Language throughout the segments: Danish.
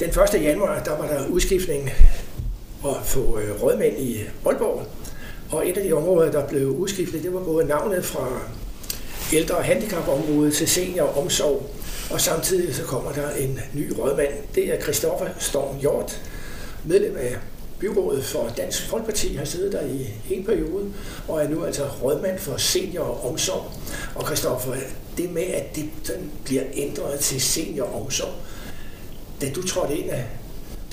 Den 1. januar, der var der udskiftning og få øh, rådmænd i Aalborg. Og et af de områder, der blev udskiftet, det var både navnet fra ældre- og handicapområdet til senioromsorg. Og samtidig så kommer der en ny rådmand. Det er Christoffer Storm Hjort, medlem af byrådet for Dansk Folkeparti, har siddet der i en periode, og er nu altså rådmand for senioromsorg. Og Christoffer, det med, at det sådan bliver ændret til senioromsorg, da du trådte ind af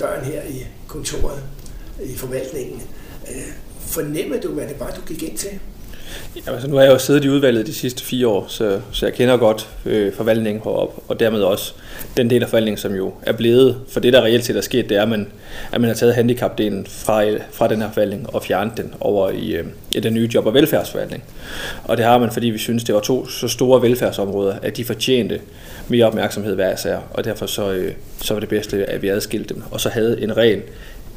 døren her i kontoret, i forvaltningen, øh, fornemmede du, hvad det var, du gik ind til? Ja, altså nu har jeg jo siddet i udvalget de sidste fire år, så, så jeg kender godt øh, forvaltningen heroppe, og dermed også den del af forvaltningen, som jo er blevet, for det der reelt set er sket, det er, at man, at man har taget handicapdelen fra, fra den her forvaltning og fjernet den over i, øh, i den nye job- og velfærdsforvaltning. Og det har man, fordi vi synes, det var to så store velfærdsområder, at de fortjente mere opmærksomhed hver især, og derfor så, øh, så var det bedste, at vi adskilte dem, og så havde en ren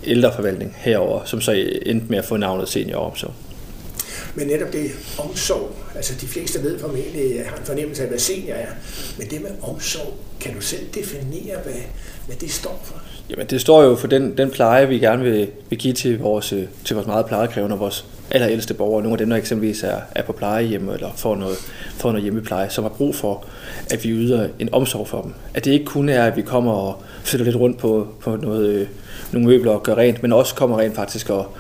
ældreforvaltning herover, som så endte med at få navnet senioromsorg. Men netop det omsorg, altså de fleste ved formentlig, har en fornemmelse af, hvad senior er, men det med omsorg, kan du selv definere, hvad, hvad det står for? Jamen det står jo for den, den pleje, vi gerne vil, vil give til vores, øh, til vores meget plejekrævende og vores allerældste borgere. Nogle af dem, der eksempelvis er, er på plejehjem eller får noget, får noget hjemmepleje, som har brug for, at vi yder en omsorg for dem. At det ikke kun er, at vi kommer og sætter lidt rundt på, på noget, øh, nogle møbler og gør rent, men også kommer rent faktisk og,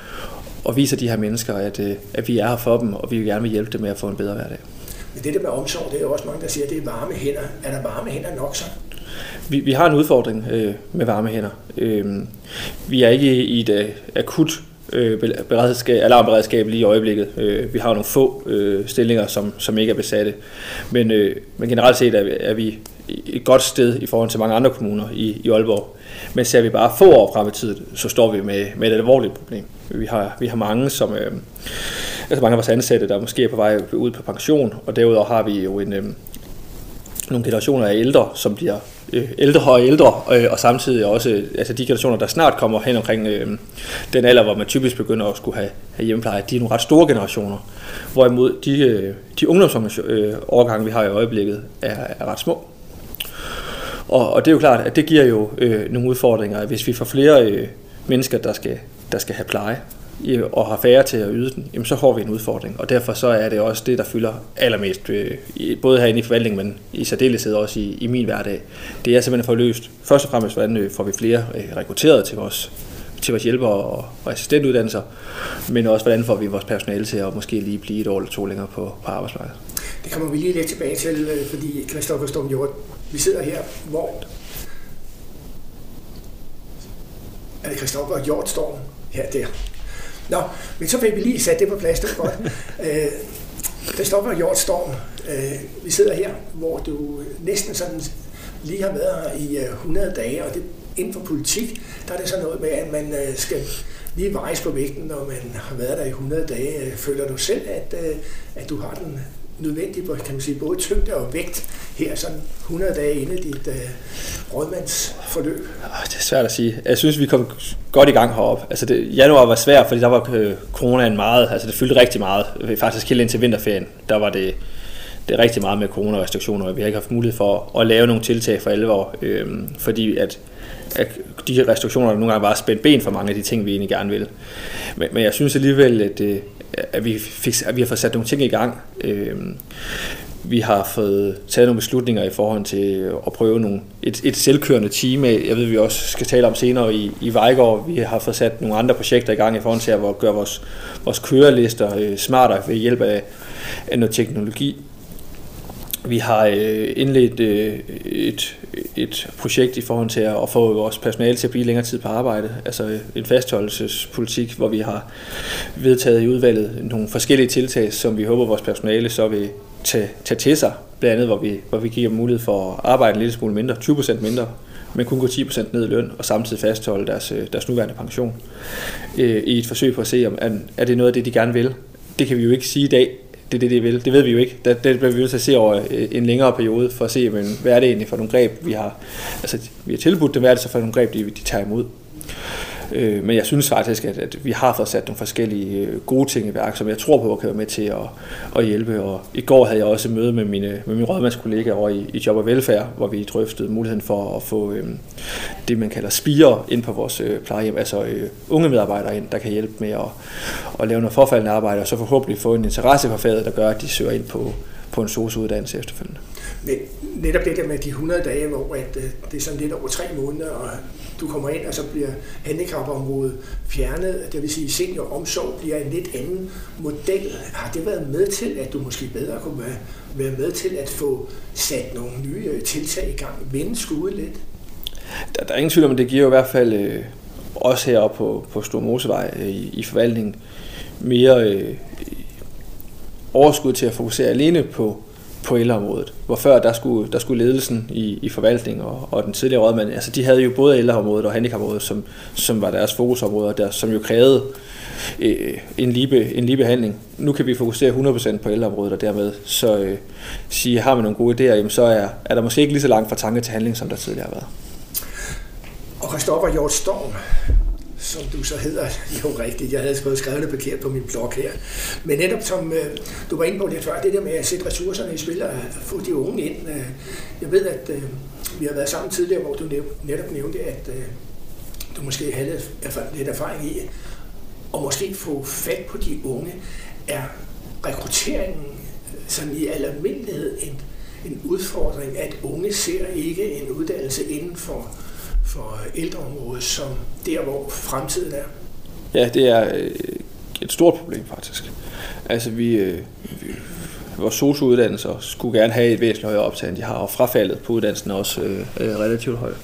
og viser de her mennesker, at, øh, at vi er her for dem, og vi vil gerne vil hjælpe dem med at få en bedre hverdag. Men det der med omsorg, det er jo også mange, der siger, at det er varme hænder. Er der varme hænder nok så? Vi, vi har en udfordring øh, med varme hænder. Øh, vi er ikke i et øh, akut øh, beredskab, alarmberedskab lige i øjeblikket. Øh, vi har nogle få øh, stillinger, som, som ikke er besatte. Men, øh, men generelt set er, er vi et godt sted i forhold til mange andre kommuner i, i Aalborg. Men ser vi bare få år frem i tiden, så står vi med, med et alvorligt problem. Vi har, vi har mange, som, øh, altså mange af vores ansatte, der måske er på vej ud på pension, og derudover har vi jo en, øh, nogle generationer af ældre, som bliver Øh, ældre og ældre, øh, og samtidig også øh, altså de generationer, der snart kommer hen omkring øh, den alder, hvor man typisk begynder at skulle have, have hjemmepleje, de er nogle ret store generationer. Hvorimod de, øh, de ungdomsårgange, vi har i øjeblikket, er, er ret små. Og, og det er jo klart, at det giver jo øh, nogle udfordringer, hvis vi får flere øh, mennesker, der skal, der skal have pleje, og har færre til at yde den, jamen så får vi en udfordring. Og derfor så er det også det, der fylder allermest, øh, både herinde i forvaltningen, men i særdeleshed også i, i min hverdag. Det er simpelthen at få løst, først og fremmest, hvordan øh, får vi flere øh, rekrutteret til vores, til vores hjælper og, og assistentuddannelser, men også hvordan får vi vores personale til at måske lige blive et år eller to længere på, på arbejdsmarkedet. Det kommer vi lige lidt tilbage til, fordi Christoffer Storm Hjort, vi sidder her, hvor er det Christoffer Hjort Storm? Ja, der. Nå, men så fik vi lige sat det på plads, det var godt. øh, Christoffer Hjort Storm, øh, vi sidder her, hvor du næsten sådan lige har været her i 100 dage, og det, inden for politik, der er det så noget med, at man øh, skal lige vejes på vægten, når man har været der i 100 dage. Føler du selv, at, at du har den nødvendige kan man sige, både tyngde og vægt her sådan 100 dage inde i dit øh, rådmandsforløb? Ah, det er svært at sige. Jeg synes, vi kom godt i gang heroppe. Altså det, januar var svært, fordi der var øh, coronaen meget, altså det fyldte rigtig meget. Øh, faktisk helt indtil vinterferien, der var det, det er rigtig meget med coronarestriktioner, og vi har ikke haft mulighed for at lave nogle tiltag for alvor, øh, fordi at, at de restriktioner nogle gange bare spændt ben for mange af de ting, vi egentlig gerne vil. Men, men jeg synes alligevel, at, øh, at, vi, fik, at vi har fået sat nogle ting i gang. Øh, vi har fået taget nogle beslutninger i forhold til at prøve nogle, et, et selvkørende team. Jeg ved, vi også skal tale om senere i, i Vejgaard. Vi har fået sat nogle andre projekter i gang i forhold til at gøre vores, vores kørelister øh, smartere ved hjælp af, af noget teknologi. Vi har øh, indledt øh, et, et projekt i forhold til at få vores personale til at blive længere tid på arbejde, altså øh, en fastholdelsespolitik, hvor vi har vedtaget i udvalget nogle forskellige tiltag, som vi håber vores personale så vil tage, tage til sig, blandt andet hvor vi, hvor vi giver mulighed for at arbejde en lille smule mindre, 20% mindre, men kun gå 10% ned i løn, og samtidig fastholde deres, øh, deres nuværende pension, øh, i et forsøg på at se, om er det noget af det, de gerne vil. Det kan vi jo ikke sige i dag, det er det, de vil. Det ved vi jo ikke. Det, det bliver vi nødt til at se over øh, en længere periode, for at se, men, hvad er det egentlig for nogle greb, vi har, altså, vi har tilbudt dem, hvad er det så for nogle greb, de, de tager imod. Øh, men jeg synes faktisk, at, at vi har fået sat nogle forskellige øh, gode ting i værk, som jeg tror på kan være med til at, at hjælpe. Og i går havde jeg også møde med mine, med mine rådmandskollegaer over i, i Job og Velfærd, hvor vi drøftede muligheden for at få øh, det, man kalder spire ind på vores øh, plejehjem, altså øh, unge medarbejdere ind, der kan hjælpe med at, at lave noget forfaldende arbejde, og så forhåbentlig få en interesse for faget, der gør, at de søger ind på, på en sosuddannelse efterfølgende. Men netop det der med de 100 dage, hvor at, øh, det er sådan lidt over tre måneder, og du kommer ind, og så bliver handicapområdet fjernet, det vil sige senioromsorg bliver en lidt anden model. Har det været med til, at du måske bedre kunne være, være med til at få sat nogle nye øh, tiltag i gang, vende skuden lidt? Der, der er ingen tvivl om, at det giver jo i hvert fald øh, også heroppe på, på Stor Mosevej øh, i, i forvaltningen mere øh, overskud til at fokusere alene på på ældreområdet. Hvor før der skulle, der skulle ledelsen i, i forvaltning og, og den tidligere rådmand, altså de havde jo både ældreområdet og handicapområdet, som, som var deres fokusområder, der, som jo krævede øh, en, lige, en lige behandling. Nu kan vi fokusere 100% på ældreområdet, og dermed så øh, sige, har man nogle gode idéer, jamen, så er, er der måske ikke lige så langt fra tanke til handling, som der tidligere har været. Og Christoffer Hjort Storm, som du så hedder. Jo, rigtigt. Jeg havde skrevet, skrevet det forkert på min blog her. Men netop som øh, du var inde på lidt før, det der med at sætte ressourcerne i spil og øh, få de unge ind. Øh, jeg ved, at øh, vi har været sammen tidligere, hvor du netop nævnte, at øh, du måske havde lidt erfaring i at måske få fat på de unge. Er rekrutteringen øh, sådan i almindelighed en, en udfordring, at unge ser ikke en uddannelse inden for for øh, ældreområdet som der, hvor fremtiden er? Ja, det er øh, et stort problem faktisk. Altså vi, øh, vi vores sosuuddannelser skulle gerne have et væsentligt højere optag, end de har, og frafaldet på uddannelsen er også øh, relativt højt.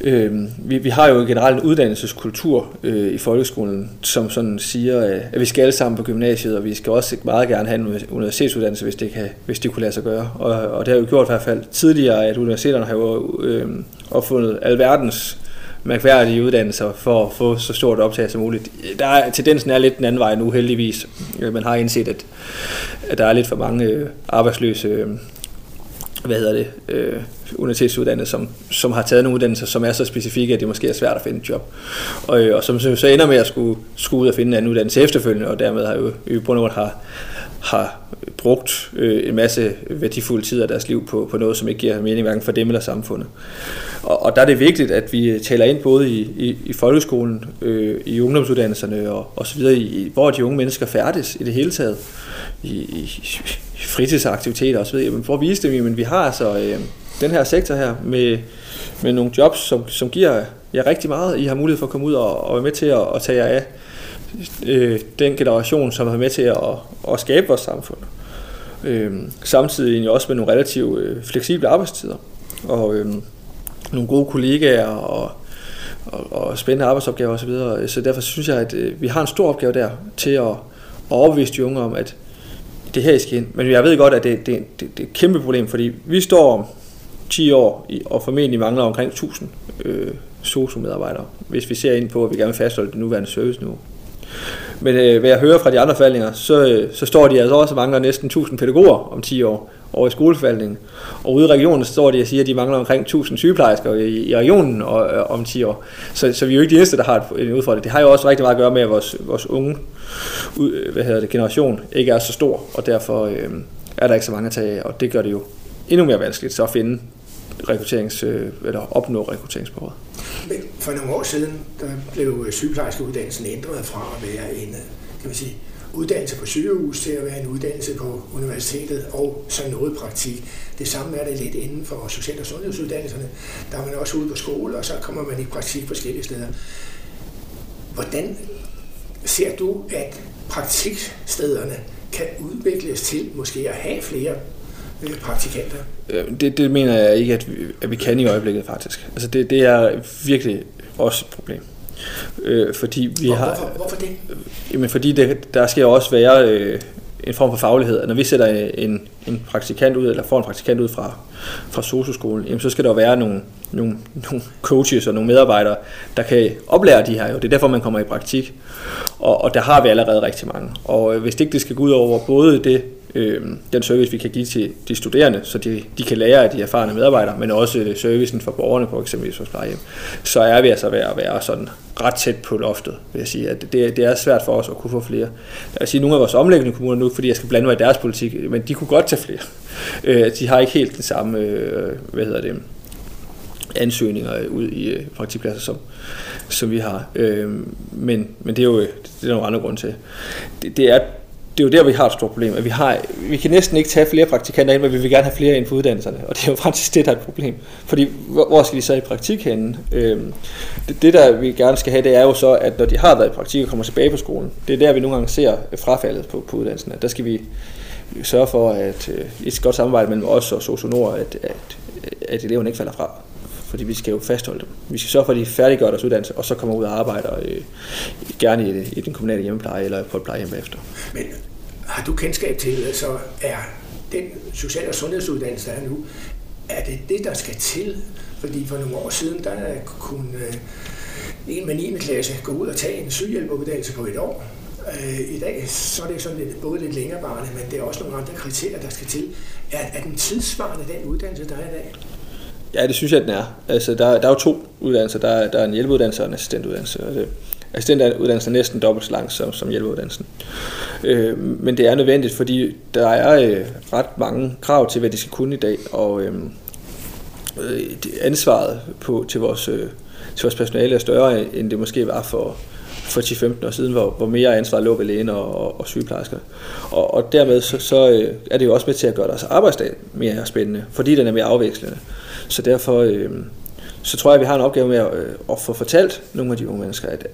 Øh, vi, vi har jo generelt en uddannelseskultur øh, i folkeskolen, som sådan siger, øh, at vi skal alle sammen på gymnasiet, og vi skal også meget gerne have en universitetsuddannelse, hvis det, kan, hvis det kunne lade sig gøre. Og, og det har jo gjort i hvert fald tidligere, at universiteterne har jo øh, opfundet alverdens mærkværdige uddannelser for at få så stort optag som muligt. Der er, tendensen er lidt den anden vej nu, heldigvis. Øh, man har indset, at, at der er lidt for mange øh, arbejdsløse øh, hvad hedder det, øh, universitetsuddannede, som, som har taget nogle uddannelser, som er så specifikke, at det måske er svært at finde et job. Og, øh, og som så ender med at skulle, skulle ud og finde en anden uddannelse efterfølgende, og dermed har jo i bund og har, har brugt øh, en masse værdifulde tid af deres liv på, på noget, som ikke giver mening hverken for dem eller samfundet. Og, og der er det vigtigt, at vi taler ind både i, i, i folkeskolen, øh, i ungdomsuddannelserne og, og så videre, i, hvor de unge mennesker færdes i det hele taget, i, i, i fritidsaktiviteter osv., jamen, for at vise dem, at vi har altså øh, den her sektor her med, med nogle jobs, som, som giver jer rigtig meget. I har mulighed for at komme ud og, og være med til at, at tage jer af øh, den generation, som er med til at, at skabe vores samfund. Øh, samtidig også med nogle relativt øh, fleksible arbejdstider og øh, nogle gode kollegaer og, og, og spændende arbejdsopgaver osv. Så, så derfor synes jeg, at øh, vi har en stor opgave der til at, at overbevise de unge om, at det her I skal ind. Men jeg ved godt, at det, det, det, det er et kæmpe problem, fordi vi står om 10 år i, og formentlig mangler omkring 1000 øh, SOSU-medarbejdere, hvis vi ser ind på, at vi gerne vil fastholde det nuværende service nu. Men øh, hvad jeg hører fra de andre forvaltninger, så, øh, så står de altså også og mangler næsten 1000 pædagoger om 10 år over i skoleforvaltningen. Og ude i regionen står de og siger, at de mangler omkring 1000 sygeplejersker i, i regionen og, øh, om 10 år. Så, så vi er jo ikke de eneste, der har en udfordring. Det har jo også rigtig meget at gøre med, at vores, vores unge hvad hedder det, generation ikke er så stor, og derfor øh, er der ikke så mange at tage af, og det gør det jo endnu mere vanskeligt så at finde rekrutterings, øh, eller opnå rekrutteringsbehovet. Men for nogle år siden, der blev øh, sygeplejerskeuddannelsen ændret fra at være en øh, kan man sige, uddannelse på sygehus til at være en uddannelse på universitetet og så noget praktik. Det samme er det lidt inden for social- og sundhedsuddannelserne. Der er man også ude på skole, og så kommer man i praktik forskellige steder. Hvordan ser du, at praktikstederne kan udvikles til måske at have flere øh, praktikanter? Det, det mener jeg ikke, at vi, at vi kan i øjeblikket faktisk. Altså det, det er virkelig også et problem. Øh, fordi vi har, hvorfor, hvorfor det? Jamen fordi det, der skal også være øh, en form for faglighed. Når vi sætter en, en praktikant ud, eller får en praktikant ud fra, fra socioskolen, jamen så skal der være nogle, nogle, nogle coaches og nogle medarbejdere, der kan oplære de her. Jo. Det er derfor, man kommer i praktik. Og, og der har vi allerede rigtig mange. Og øh, hvis det ikke det skal gå ud over både det øh, den service, vi kan give til de studerende, så de, de kan lære af de erfarne medarbejdere, men også øh, servicen for borgerne på eksempelvis vores plejehjem, så er vi altså ved at være sådan ret tæt på loftet, vil jeg sige. At det, det er svært for os at kunne få flere. Jeg vil sige, nogle af vores omlæggende kommuner nu, fordi jeg skal blande mig i deres politik, men de kunne godt tage flere. Øh, de har ikke helt den samme, øh, hvad hedder det, ansøgninger ud i øh, praktikpladser, som, som vi har. Øh, men, men det er jo det er nogle andre grunde til. Det, det er det er jo der, vi har et stort problem. At vi, har, vi kan næsten ikke tage flere praktikanter ind, men vi vil gerne have flere ind på uddannelserne. Og det er jo faktisk det, der er et problem. Fordi hvor skal de så i praktik henne? Øhm, det, det, der vi gerne skal have, det er jo så, at når de har været i praktik og kommer tilbage på skolen, det er der, vi nogle gange ser øh, frafaldet på, på uddannelsen. Der skal vi sørge for, at øh, et godt samarbejde mellem os og socionorer, at, at, at eleverne ikke falder fra fordi vi skal jo fastholde dem. Vi skal sørge for, at de færdiggør deres uddannelse, og så kommer ud og arbejder øh, gerne i, i den kommunale hjemmepleje eller på et plejehjem efter. Men har du kendskab til, så er den social- og sundhedsuddannelse, der er nu, er det det, der skal til? Fordi for nogle år siden, der kunne øh, en med 9. klasse gå ud og tage en sygehjælperuddannelse på et år. Øh, I dag så er det sådan lidt, både lidt længerevarende, men det er også nogle andre kriterier, der skal til. Er, er den tidsvarende, den uddannelse, der er i dag? Ja, det synes jeg, den er. Altså, der, der er jo to uddannelser. Der der er en hjælpeuddannelse og en assistentuddannelse. Og det, assistentuddannelsen er næsten dobbelt så lang som, som hjælpeuddannelsen. Øh, men det er nødvendigt, fordi der er øh, ret mange krav til, hvad de skal kunne i dag, og øh, øh ansvaret på, til, vores, øh, til vores personale er større, end det måske var for, for 10-15 år siden, hvor, hvor mere ansvar lå ved lægen og, og, og sygeplejersker. Og, og dermed så, så øh, er det jo også med til at gøre deres arbejdsdag mere spændende, fordi den er mere afvekslende. Så derfor øh, så tror jeg, at vi har en opgave med at, øh, at få fortalt nogle af de unge mennesker, at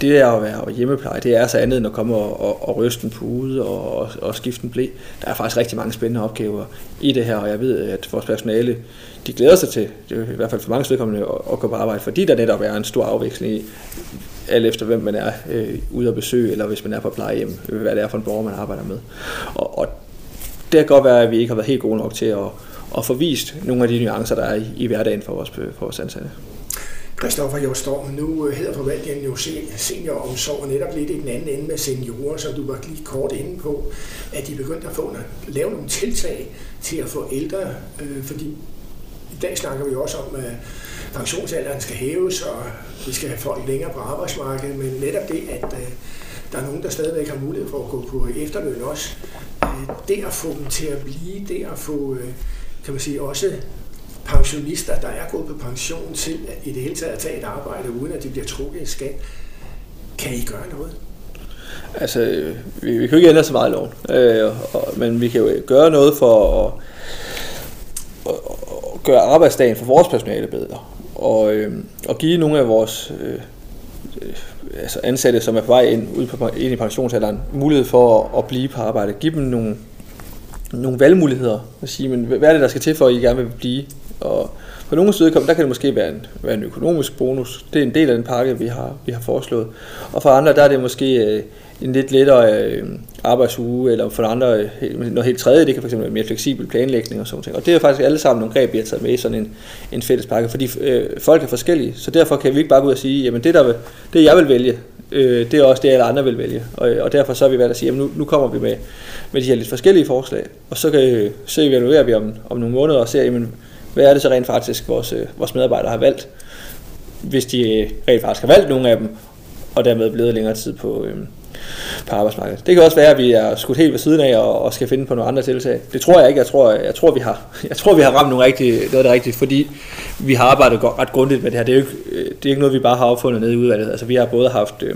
det er at være hjemmepleje, det er så andet end at komme og, og, og ryste en pude og, og, og skifte en blæ. Der er faktisk rigtig mange spændende opgaver i det her, og jeg ved, at vores personale, de glæder sig til, det er i hvert fald for mange vedkommende, at, at gå på arbejde, fordi der netop er en stor afveksling i, alt efter hvem man er øh, ude at besøge, eller hvis man er på plejehjem, hvad det er for en borger, man arbejder med. Og, og det kan godt være, at vi ikke har været helt gode nok til at, og få vist nogle af de nuancer, der er i, i hverdagen for vores, for vores ansatte. Christoffer Jostorm, nu øh, hedder forvaltningen jo senioromsorg, og netop lidt i den anden ende med seniorer, som du var lige kort inde på, at de begyndte at få at lave nogle tiltag til at få ældre, øh, fordi i dag snakker vi også om, at pensionsalderen skal hæves, og vi skal have folk længere på arbejdsmarkedet, men netop det, at øh, der er nogen, der stadigvæk har mulighed for at gå på efterløn også, øh, det at få dem til at blive, det at få, øh, kan man sige, også pensionister, der er gået på pension til i det hele taget at tage et arbejde, uden at de bliver trukket i skat. Kan I gøre noget? Altså, vi, vi kan jo ikke ændre så meget i loven, øh, og, men vi kan jo gøre noget for at, at, at gøre arbejdsdagen for vores personale bedre, og, øh, og give nogle af vores øh, øh, altså ansatte, som er på vej ind, ud på, ind i pensionsalderen, mulighed for at, at blive på arbejde. Give dem nogle, nogle valgmuligheder. At sige, men hvad er det, der skal til for, at I gerne vil blive? Og på nogle vedkommende, der kan det måske være en, være en økonomisk bonus. Det er en del af den pakke, vi har, vi har foreslået. Og for andre, der er det måske øh, en lidt lettere øh, arbejdsuge, eller for andre øh, noget helt tredje, det kan fx være mere fleksibel planlægning og sådan noget. Og det er faktisk alle sammen nogle greb, vi har taget med i sådan en, en fælles pakke, fordi øh, folk er forskellige, så derfor kan vi ikke bare gå ud og sige, jamen det, der, det jeg vil vælge, øh, det er også det, alle andre vil vælge. Og, og derfor så har vi valgt at sige, at nu, nu kommer vi med, med de her lidt forskellige forslag, og så kan, så evaluerer vi om, om nogle måneder og ser, jamen, hvad er det så rent faktisk, vores, øh, vores medarbejdere har valgt, hvis de rent faktisk har valgt nogle af dem, og dermed blevet længere tid på, øh, på arbejdsmarkedet. Det kan også være, at vi er skudt helt ved siden af og, og skal finde på nogle andre tiltag. Det tror jeg ikke. Jeg tror, jeg tror, vi, har, jeg tror vi har ramt nogle rigtige, noget af det rigtige, fordi vi har arbejdet ret grundigt med det her. Det er, jo ikke, det er ikke noget, vi bare har opfundet nede i udvalget. Altså, vi har både haft øh,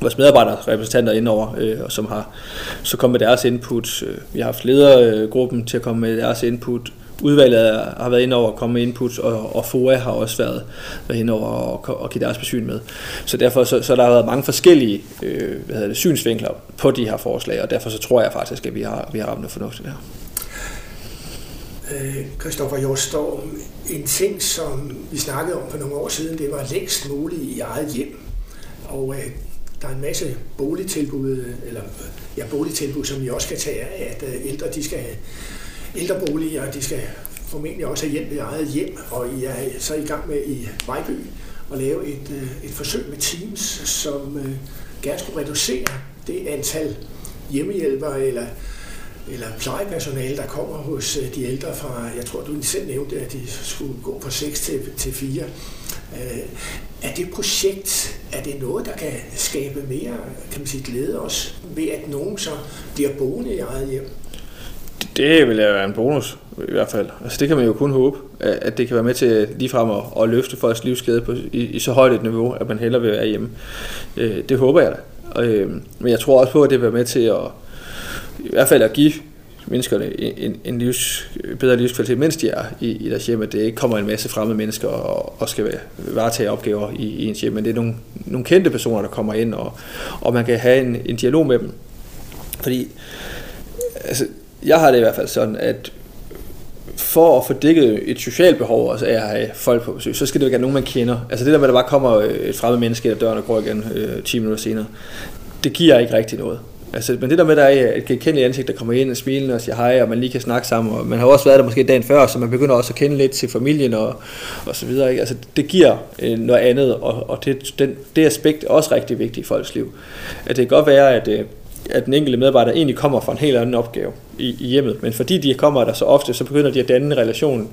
vores medarbejderrepræsentanter indover, øh, som har så kommet med deres input. Øh, vi har haft ledergruppen til at komme med deres input udvalget har været inde over at komme med input, og, og FOA har også været, været inde over og, og give deres besyn med. Så derfor så, så der har været mange forskellige øh, hvad hedder det, synsvinkler på de her forslag, og derfor så tror jeg faktisk, at vi har, vi har ramt noget fornuftigt her. Øh, Kristoffer Jordstorm, en ting, som vi snakkede om for nogle år siden, det var længst muligt i eget hjem. Og øh, der er en masse boligtilbud, eller ja, boligtilbud, som vi også kan tage af, at øh, ældre de skal have ældreboliger, de skal formentlig også have hjælp i eget hjem, og I er så i gang med i Vejby at lave et, øh, et forsøg med Teams, som øh, gerne skulle reducere det antal hjemmehjælpere eller eller plejepersonale, der kommer hos øh, de ældre fra, jeg tror du selv nævnte, at de skulle gå fra 6 til, til 4. Øh, er det projekt, er det noget, der kan skabe mere kan man sige, glæde os ved at nogen så bliver boende i eget hjem? Det vil være en bonus i hvert fald. Altså det kan man jo kun håbe, at det kan være med til ligefrem at, at løfte folks livsskade på, i, i så højt et niveau, at man hellere vil være hjemme. Øh, det håber jeg da. Øh, men jeg tror også på, at det vil være med til at i hvert fald at give menneskerne en, en livs, bedre livskvalitet, mens de er i, i deres hjem, at det ikke kommer en masse fremmede mennesker og, og skal varetage opgaver i, i ens hjem, men det er nogle, nogle kendte personer, der kommer ind, og, og man kan have en, en dialog med dem. Fordi, altså, jeg har det i hvert fald sådan, at for at få dækket et socialt behov også af at have folk på besøg, så skal det være nogen, man kender. Altså det der med, at der bare kommer et fremmed menneske ind døren og går igen øh, 10 minutter senere, det giver ikke rigtig noget. Altså, men det der med, at der er et genkendeligt ansigt, der kommer ind og smiler og siger hej, og man lige kan snakke sammen, og man har også været der måske dagen før, så man begynder også at kende lidt til familien og, og så videre. Ikke? Altså, det giver øh, noget andet, og, og det, den, det aspekt er også rigtig vigtigt i folks liv. At det kan godt være, at, øh, at den enkelte medarbejder egentlig kommer fra en helt anden opgave i, i hjemmet, men fordi de kommer der så ofte, så begynder de at danne en relation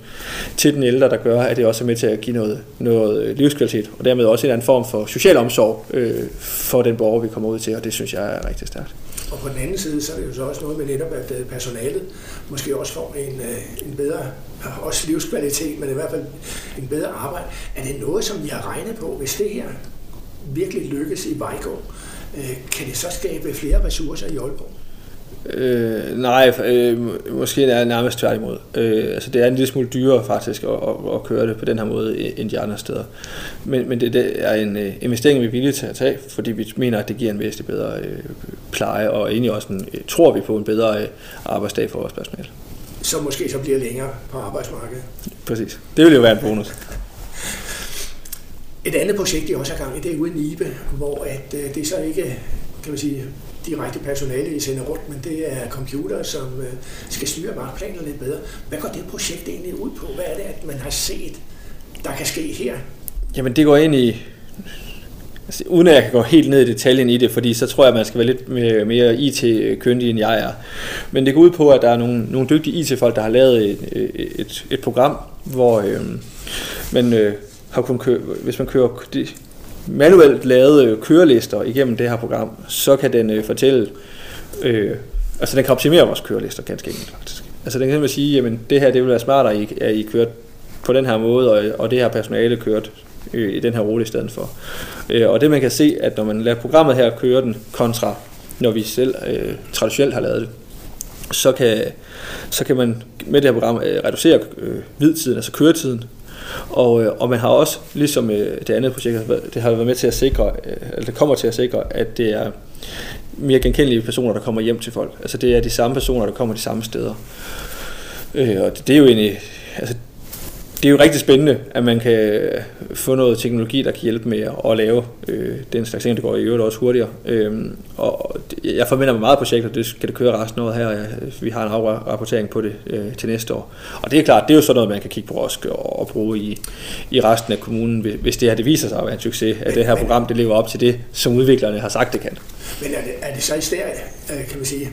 til den ældre, der gør, at det også er med til at give noget, noget øh, livskvalitet, og dermed også en anden form for social omsorg øh, for den borger, vi kommer ud til, og det synes jeg er rigtig stærkt. Og på den anden side, så er det jo så også noget med netop, at øh, personalet måske også får en, øh, en bedre, også livskvalitet, men i hvert fald en bedre arbejde. Er det noget, som vi har regnet på, hvis det her virkelig lykkes i Vejgaard? Øh, kan det så skabe flere ressourcer i Aalborg? Øh, nej, øh, måske er det nærmest tværtimod. Øh, altså det er en lille smule dyrere faktisk at, at, at køre det på den her måde end de andre steder. Men, men det, det er en øh, investering, vi er villige til at tage, fordi vi mener, at det giver en væsentlig bedre øh, pleje, og egentlig også en, øh, tror vi på en bedre øh, arbejdsdag for vores personale. Så måske så bliver længere på arbejdsmarkedet. Præcis. Det vil jo være en bonus. Et andet projekt, jeg også har gang i, det er ude i Nibe, hvor at, øh, det det så ikke kan man sige, direkte personale, I sender rundt, men det er computer, som øh, skal styre markplaner lidt bedre. Hvad går det projekt egentlig ud på? Hvad er det, at man har set, der kan ske her? Jamen det går ind i, altså, uden at jeg kan gå helt ned i detaljen i det, fordi så tror jeg, at man skal være lidt mere, mere IT-kyndig, end jeg er. Men det går ud på, at der er nogle, nogle dygtige IT-folk, der har lavet et, et, et program, hvor øhm, øh, man øh, har kun kø- hvis man kører de, manuelt lavede øh, kørelister igennem det her program, så kan den øh, fortælle, øh, altså den kan optimere vores kørelister ganske enkelt faktisk. Altså den kan sige, jamen det her det vil være smartere, at I, at I kørt på den her måde, og, og det her personale kørt øh, i den her rute i stedet for. Øh, og det man kan se, at når man lader programmet her køre den kontra, når vi selv øh, traditionelt har lavet det, så kan, så kan man med det her program øh, reducere øh, hvidtiden, altså køretiden, og, øh, og man har også, ligesom øh, det andet projekt, det har været med til at sikre, øh, eller det kommer til at sikre, at det er mere genkendelige personer, der kommer hjem til folk. Altså det er de samme personer, der kommer de samme steder. Øh, og det, det er jo egentlig, altså det er jo rigtig spændende, at man kan få noget teknologi, der kan hjælpe med at lave øh, den slags ting, det går i øvrigt også hurtigere. Øhm, og jeg forventer mig meget projekter, det skal det køre resten af året her. Vi har en afrapportering på det øh, til næste år. Og det er klart, det er jo sådan noget, man kan kigge på også og, og bruge i, i resten af kommunen, hvis det her det viser sig at være en succes, at det her program det lever op til det, som udviklerne har sagt, det kan. Men er det, er det så i stedet, øh, kan man sige,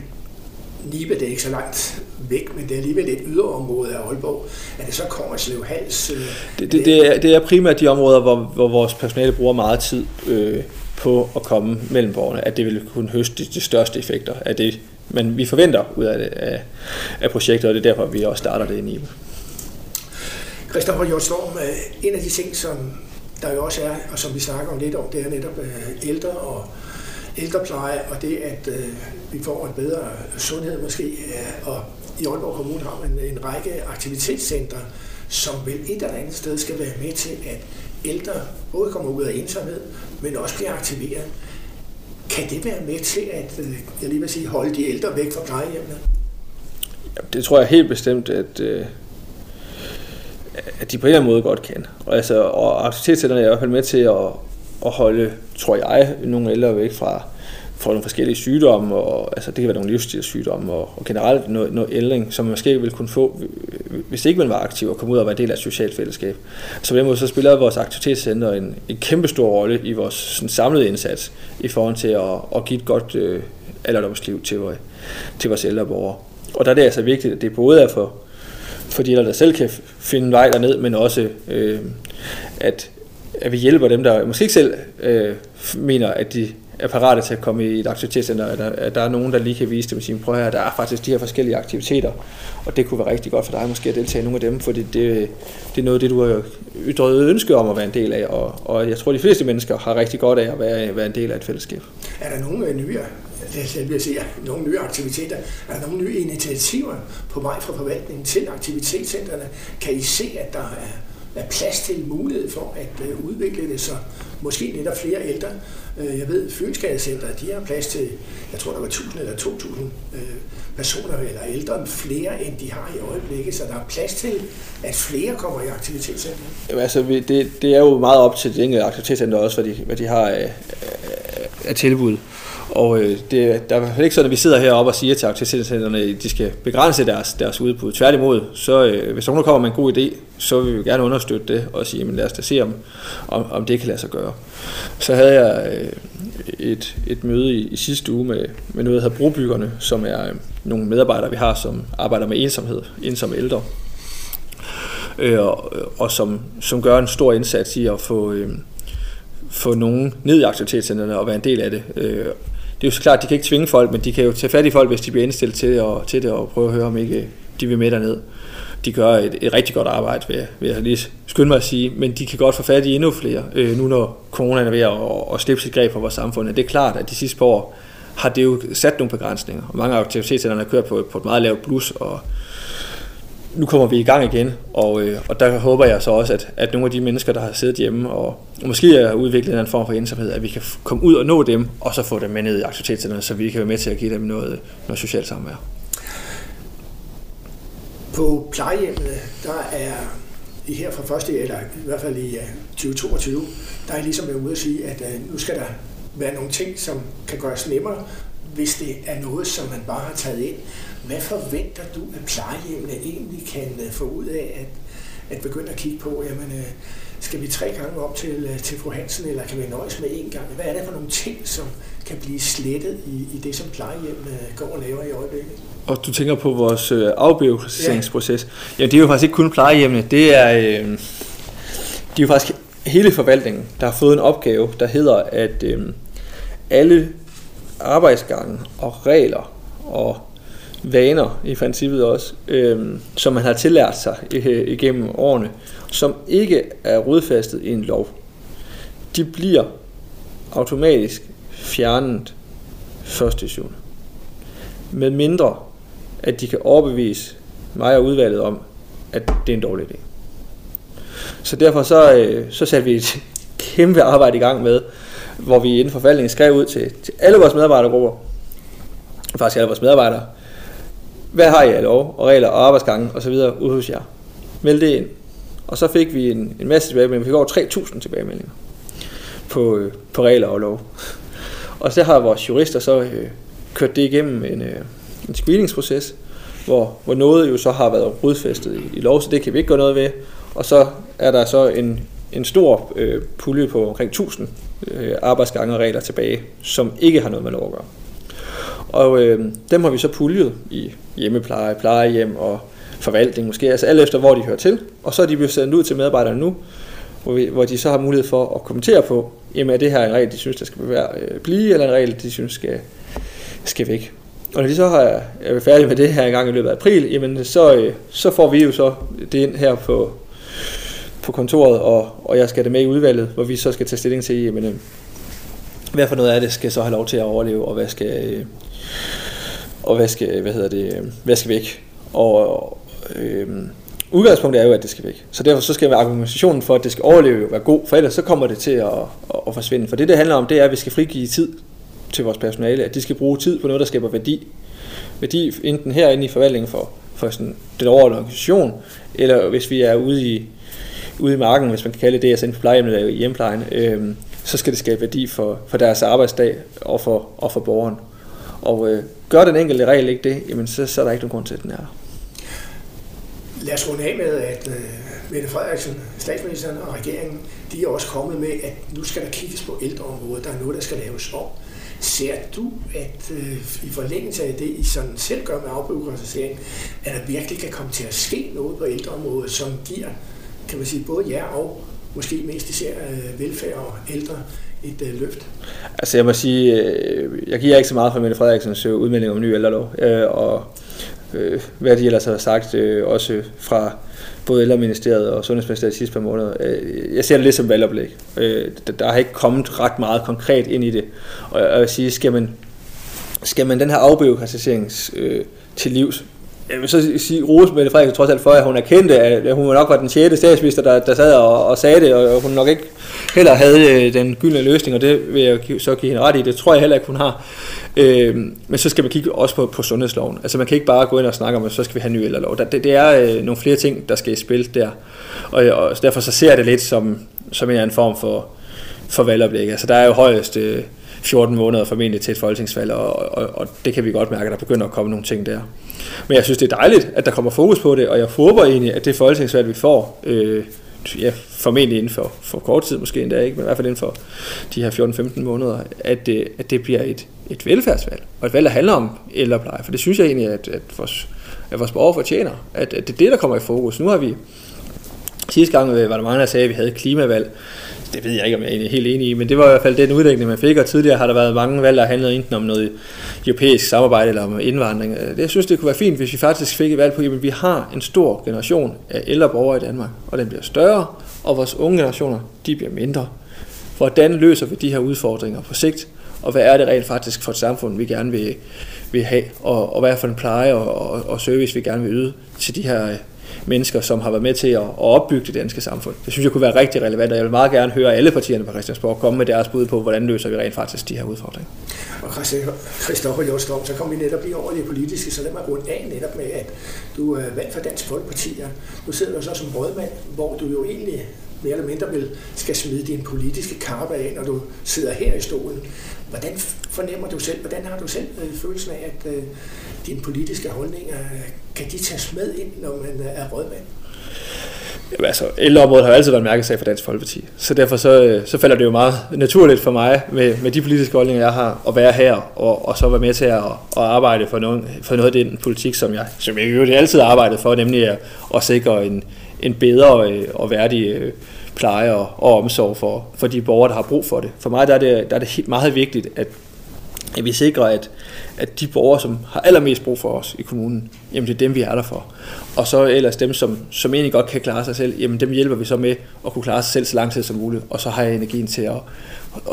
Nibe, det er ikke så langt væk, men det er alligevel et yderområde af Aalborg. Er det så Kongerslev Hals? Øh, det, det, det, er, det er primært de områder, hvor, hvor vores personale bruger meget tid øh, på at komme mellem borgerne, at det vil kunne høste de, de største effekter af det, men vi forventer ud af, det, af, af projektet, og det er derfor, vi også starter det i Nibe. Christoffer Hjortstorm, øh, en af de ting, som der jo også er, og som vi snakker om lidt om, det er netop øh, ældre og ældrepleje, og det, at øh, vi får en bedre sundhed måske. Og i Aalborg Kommune har man en række aktivitetscentre, som vel et eller andet sted skal være med til, at ældre både kommer ud af ensomhed, men også bliver aktiveret. Kan det være med til at, øh, jeg lige vil sige, holde de ældre væk fra plejehjemmene? Det tror jeg helt bestemt, at, øh, at de på en eller anden måde godt kan. Og, altså, og aktivitetscenterne er i hvert fald med til at, at holde, tror jeg, nogle ældre væk fra, får nogle forskellige sygdomme, og, altså det kan være nogle livsstilssygdomme, og, og generelt noget, noget ældring, som man måske ville kunne få, øh, hvis ikke man var aktiv og kom ud og var del af et socialt fællesskab. Så på den måde så spiller vores aktivitetscenter en, en kæmpe stor rolle i vores sådan, samlede indsats i forhold til at, at give et godt øh, alderdomsliv til, til vores ældre borgere. og der er det altså vigtigt, at det både er for, for de ældre, der selv kan finde vej derned, men også øh, at, at vi hjælper dem, der måske ikke selv øh, mener, at de er parate til at komme i et aktivitetscenter, at der, at der er nogen, der lige kan vise dem og sige, prøv her, der er faktisk de her forskellige aktiviteter, og det kunne være rigtig godt for dig måske at deltage i nogle af dem, fordi det, det er noget af det, du har ytret ønske om at være en del af, og, og jeg tror, de fleste mennesker har rigtig godt af at være, være en del af et fællesskab. Er der nogle øh, nye, det vil sige, nogle nye aktiviteter, er der nogle nye initiativer på vej fra forvaltningen til aktivitetscentrene? Kan I se, at der er er plads til mulighed for at øh, udvikle det, så måske netop flere ældre. Øh, jeg ved, Fynsgadecenteret, de har plads til, jeg tror der var 1000 eller 2000 øh, personer eller ældre end flere, end de har i øjeblikket, så der er plads til, at flere kommer i aktivitetscenteret. Jamen, altså, det, det er jo meget op til de enkelte aktivitetscenter også, hvad de, hvad de har af, af tilbud. Og øh, det, der er ikke sådan, at vi sidder heroppe og siger til aktivitetscenterne, at de skal begrænse deres, deres udbud. Tværtimod, så øh, hvis nogen kommer med en god idé, så vil vi gerne understøtte det og sige, men lad os da se, om, om, om det kan lade sig gøre. Så havde jeg øh, et, et møde i, i sidste uge med, med noget, der hedder Brobyggerne, som er øh, nogle medarbejdere, vi har, som arbejder med ensomhed, ensomme ældre. Øh, og, og som, som gør en stor indsats i at få, øh, få nogen ned i aktivitetscenterne og være en del af det. Øh, det er jo så klart, at de kan ikke tvinge folk, men de kan jo tage fat i folk, hvis de bliver indstillet til, og, til det, og prøve at høre, om ikke de vil med derned. De gør et, et rigtig godt arbejde, vil jeg, vil jeg lige skynde mig at sige, men de kan godt få fat i endnu flere, øh, nu når coronaen er ved at, at slippe sit greb på vores samfund. Det er klart, at de sidste par år har det jo sat nogle begrænsninger, og mange aktivitetscenterne har kørt på, på et meget lavt plus, og nu kommer vi i gang igen, og, øh, og der håber jeg så også, at, at nogle af de mennesker, der har siddet hjemme og, og måske er udviklet en form for ensomhed, at vi kan komme ud og nå dem, og så få dem med ned i aktiviteterne, så vi kan være med til at give dem noget, noget socialt samvær. På plejehjemmene, der er i her fra første, eller i hvert fald i øh, 2022, der er ligesom været ude at sige, at uh, nu skal der være nogle ting, som kan gøres nemmere, hvis det er noget, som man bare har taget ind. Hvad forventer du, at plejehjemmene egentlig kan øh, få ud af at, at begynde at kigge på? Jamen, øh, skal vi tre gange op til, øh, til fru Hansen, eller kan vi nøjes med én gang? Hvad er det for nogle ting, som kan blive slettet i, i det, som plejehjemmene går og laver i øjeblikket? Og du tænker på vores afbiokratiseringsproces. Ja. ja, det er jo faktisk ikke kun plejehjemmene. Det er, øh, det er jo faktisk hele forvaltningen, der har fået en opgave, der hedder, at øh, alle arbejdsgange og regler og vaner i princippet også, øh, som man har tillært sig øh, igennem årene, som ikke er rodfæstet i en lov. De bliver automatisk fjernet første syvende. Med mindre, at de kan overbevise mig og udvalget om, at det er en dårlig idé. Så derfor så, øh, så satte vi et kæmpe arbejde i gang med, hvor vi inden for forvaltningen skrev ud til, til alle vores medarbejdergrupper, faktisk alle vores medarbejdere, hvad har I af lov og regler og arbejdsgange og så videre ude hos jer? Meld det ind. Og så fik vi en, en masse tilbagemeldinger. Vi fik over 3.000 tilbagemeldinger på, øh, på regler og lov. Og så har vores jurister så øh, kørt det igennem en, øh, en screeningsproces, hvor, hvor noget jo så har været rodfæstet i, i lov, så det kan vi ikke gøre noget ved. Og så er der så en, en stor øh, pulje på omkring 1000 øh, arbejdsgange og regler tilbage, som ikke har noget med lov at gøre. Og øh, dem har vi så puljet i hjemmepleje, plejehjem og forvaltning måske, altså alt efter hvor de hører til. Og så er de blevet sendt ud til medarbejderne nu, hvor, vi, hvor de så har mulighed for at kommentere på, jamen er det her en regel, de synes, der skal være, øh, blive, eller en regel, de synes skal, skal væk. Og når de så har, er færdige med det her en gang i løbet af april, jamen så, øh, så får vi jo så det ind her på, på kontoret, og, og jeg skal det med i udvalget, hvor vi så skal tage stilling til, jamen, øh, hvad for noget af det skal så have lov til at overleve, og hvad skal, øh, og hvad skal, øh, hvad hedder det, øh, hvad skal væk. Og øh, udgangspunktet er jo, at det skal væk. Så derfor så skal argumentationen for, at det skal overleve, jo være god, for ellers så kommer det til at, at, at forsvinde. For det, det handler om, det er, at vi skal frigive tid til vores personale, at de skal bruge tid på noget, der skaber værdi. Værdi enten herinde i forvaltningen for, for sådan den overordnede organisation, eller hvis vi er ude i, ude i marken, hvis man kan kalde det det, altså inden for plejehjemmet eller hjemplejen, øh, så skal det skabe værdi for, for deres arbejdsdag og for, og for borgeren. Og øh, gør den enkelte regel ikke det, jamen så, så er der ikke nogen grund til, at den er der. Lad os runde af med, at øh, Mette Frederiksen, statsministeren og regeringen, de er også kommet med, at nu skal der kigges på ældreområdet. Der er noget, der skal laves om. Ser du, at øh, i forlængelse af det, I sådan selv gør med afbyråkratisering, at der virkelig kan komme til at ske noget på ældreområdet, som giver, kan man sige, både jer og måske mest især øh, velfærd og ældre et øh, løft? Altså jeg må sige, øh, jeg giver ikke så meget for Mette Frederiksens øh, udmelding om ny ældrelov, øh, og øh, hvad de ellers har sagt, øh, også fra både ældreministeriet og sundhedsministeriet sidste par måneder. Øh, jeg ser det lidt som valgoplæg. Øh, der har ikke kommet ret meget konkret ind i det. Og jeg vil sige, skal man, skal man den her afbyråkratisering øh, til livs, jeg vil så sige, Rose Mette Frederiksen trods alt for, at hun erkendte, at hun nok var den 6. statsminister, der, der sad og, og sagde det, og hun nok ikke heller havde øh, den gyldne løsning, og det vil jeg så give hende ret i. Det tror jeg heller ikke, hun har. Øh, men så skal man kigge også på, på sundhedsloven. Altså man kan ikke bare gå ind og snakke om, at så skal vi have en ny ældrelov. Det, det er øh, nogle flere ting, der skal i spil der. Og, øh, og derfor så ser jeg det lidt som, som en anden form for, for valgoplæg. Altså der er jo højst... Øh, 14 måneder formentlig til et folketingsvalg, og, og, og det kan vi godt mærke, at der begynder at komme nogle ting der. Men jeg synes, det er dejligt, at der kommer fokus på det, og jeg håber egentlig, at det folketingsvalg, vi får, øh, ja, formentlig inden for, for kort tid måske endda ikke, men i hvert fald inden for de her 14-15 måneder, at det, at det bliver et, et velfærdsvalg, og et valg, der handler om ældrepleje, for det synes jeg egentlig, at, at, vores, at vores borgere fortjener, at, at det er det, der kommer i fokus. Nu har vi, sidste gang øh, var der mange, der sagde, at vi havde klimavalg, det ved jeg ikke, om jeg er helt enig i, men det var i hvert fald den udlægning, man fik, og tidligere har der været mange valg, der handlede enten om noget europæisk samarbejde eller om indvandring. Øh, jeg synes, det kunne være fint, hvis vi faktisk fik et valg på, at vi har en stor generation af ældre borgere i Danmark, og den bliver større, og vores unge generationer, de bliver mindre. Hvordan løser vi de her udfordringer på sigt, og hvad er det rent faktisk for et samfund, vi gerne vil, vil have, og, og hvad er for en pleje og, og, og service, vi gerne vil yde til de her øh, mennesker, som har været med til at, at opbygge det danske samfund. Det synes jeg kunne være rigtig relevant, og jeg vil meget gerne høre alle partierne på Christiansborg komme med deres bud på, hvordan løser vi rent faktisk de her udfordringer. Og Christoffer Jostrom, så kom vi netop lige over det politiske, så lad mig rundt af netop med, at du øh, er valgt for Dansk Folkeparti, og nu sidder du så som rådmand, hvor du jo egentlig mere eller mindre vil, skal smide din politiske karpe af, når du sidder her i stolen. Hvordan fornemmer du selv, hvordan har du selv øh, følelsen af, at øh, dine politiske holdninger, øh, kan de tages med ind, når man øh, er rådmand? Jamen, altså, ældreområdet har jo altid været en mærkesag for Dansk Folkeparti. Så derfor så, øh, så falder det jo meget naturligt for mig, med, med de politiske holdninger, jeg har, at være her, og, og så være med til at, at arbejde for, noget, for noget af den politik, som jeg, som jeg jo altid har arbejdet for, nemlig at, at sikre en, en bedre og værdig øh, pleje og, og omsorg for, for de borgere, der har brug for det. For mig der er det, der er det helt meget vigtigt, at, at vi sikrer, at, at de borgere, som har allermest brug for os i kommunen, jamen det er dem, vi er der for. Og så ellers dem, som, som egentlig godt kan klare sig selv, jamen dem hjælper vi så med at kunne klare sig selv så lang tid som muligt, og så har jeg energien til at,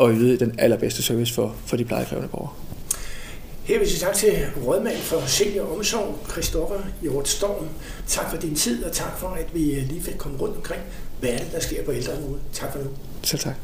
at yde den allerbedste service for, for de plejekrævende borgere. Her vil jeg sige tak til rådmand for senior omsorg, Christoffer Hjort Storm. Tak for din tid, og tak for, at vi øh, lige fik komme rundt omkring, hvad er det, der sker på ældreområdet. Tak for nu. Selv tak.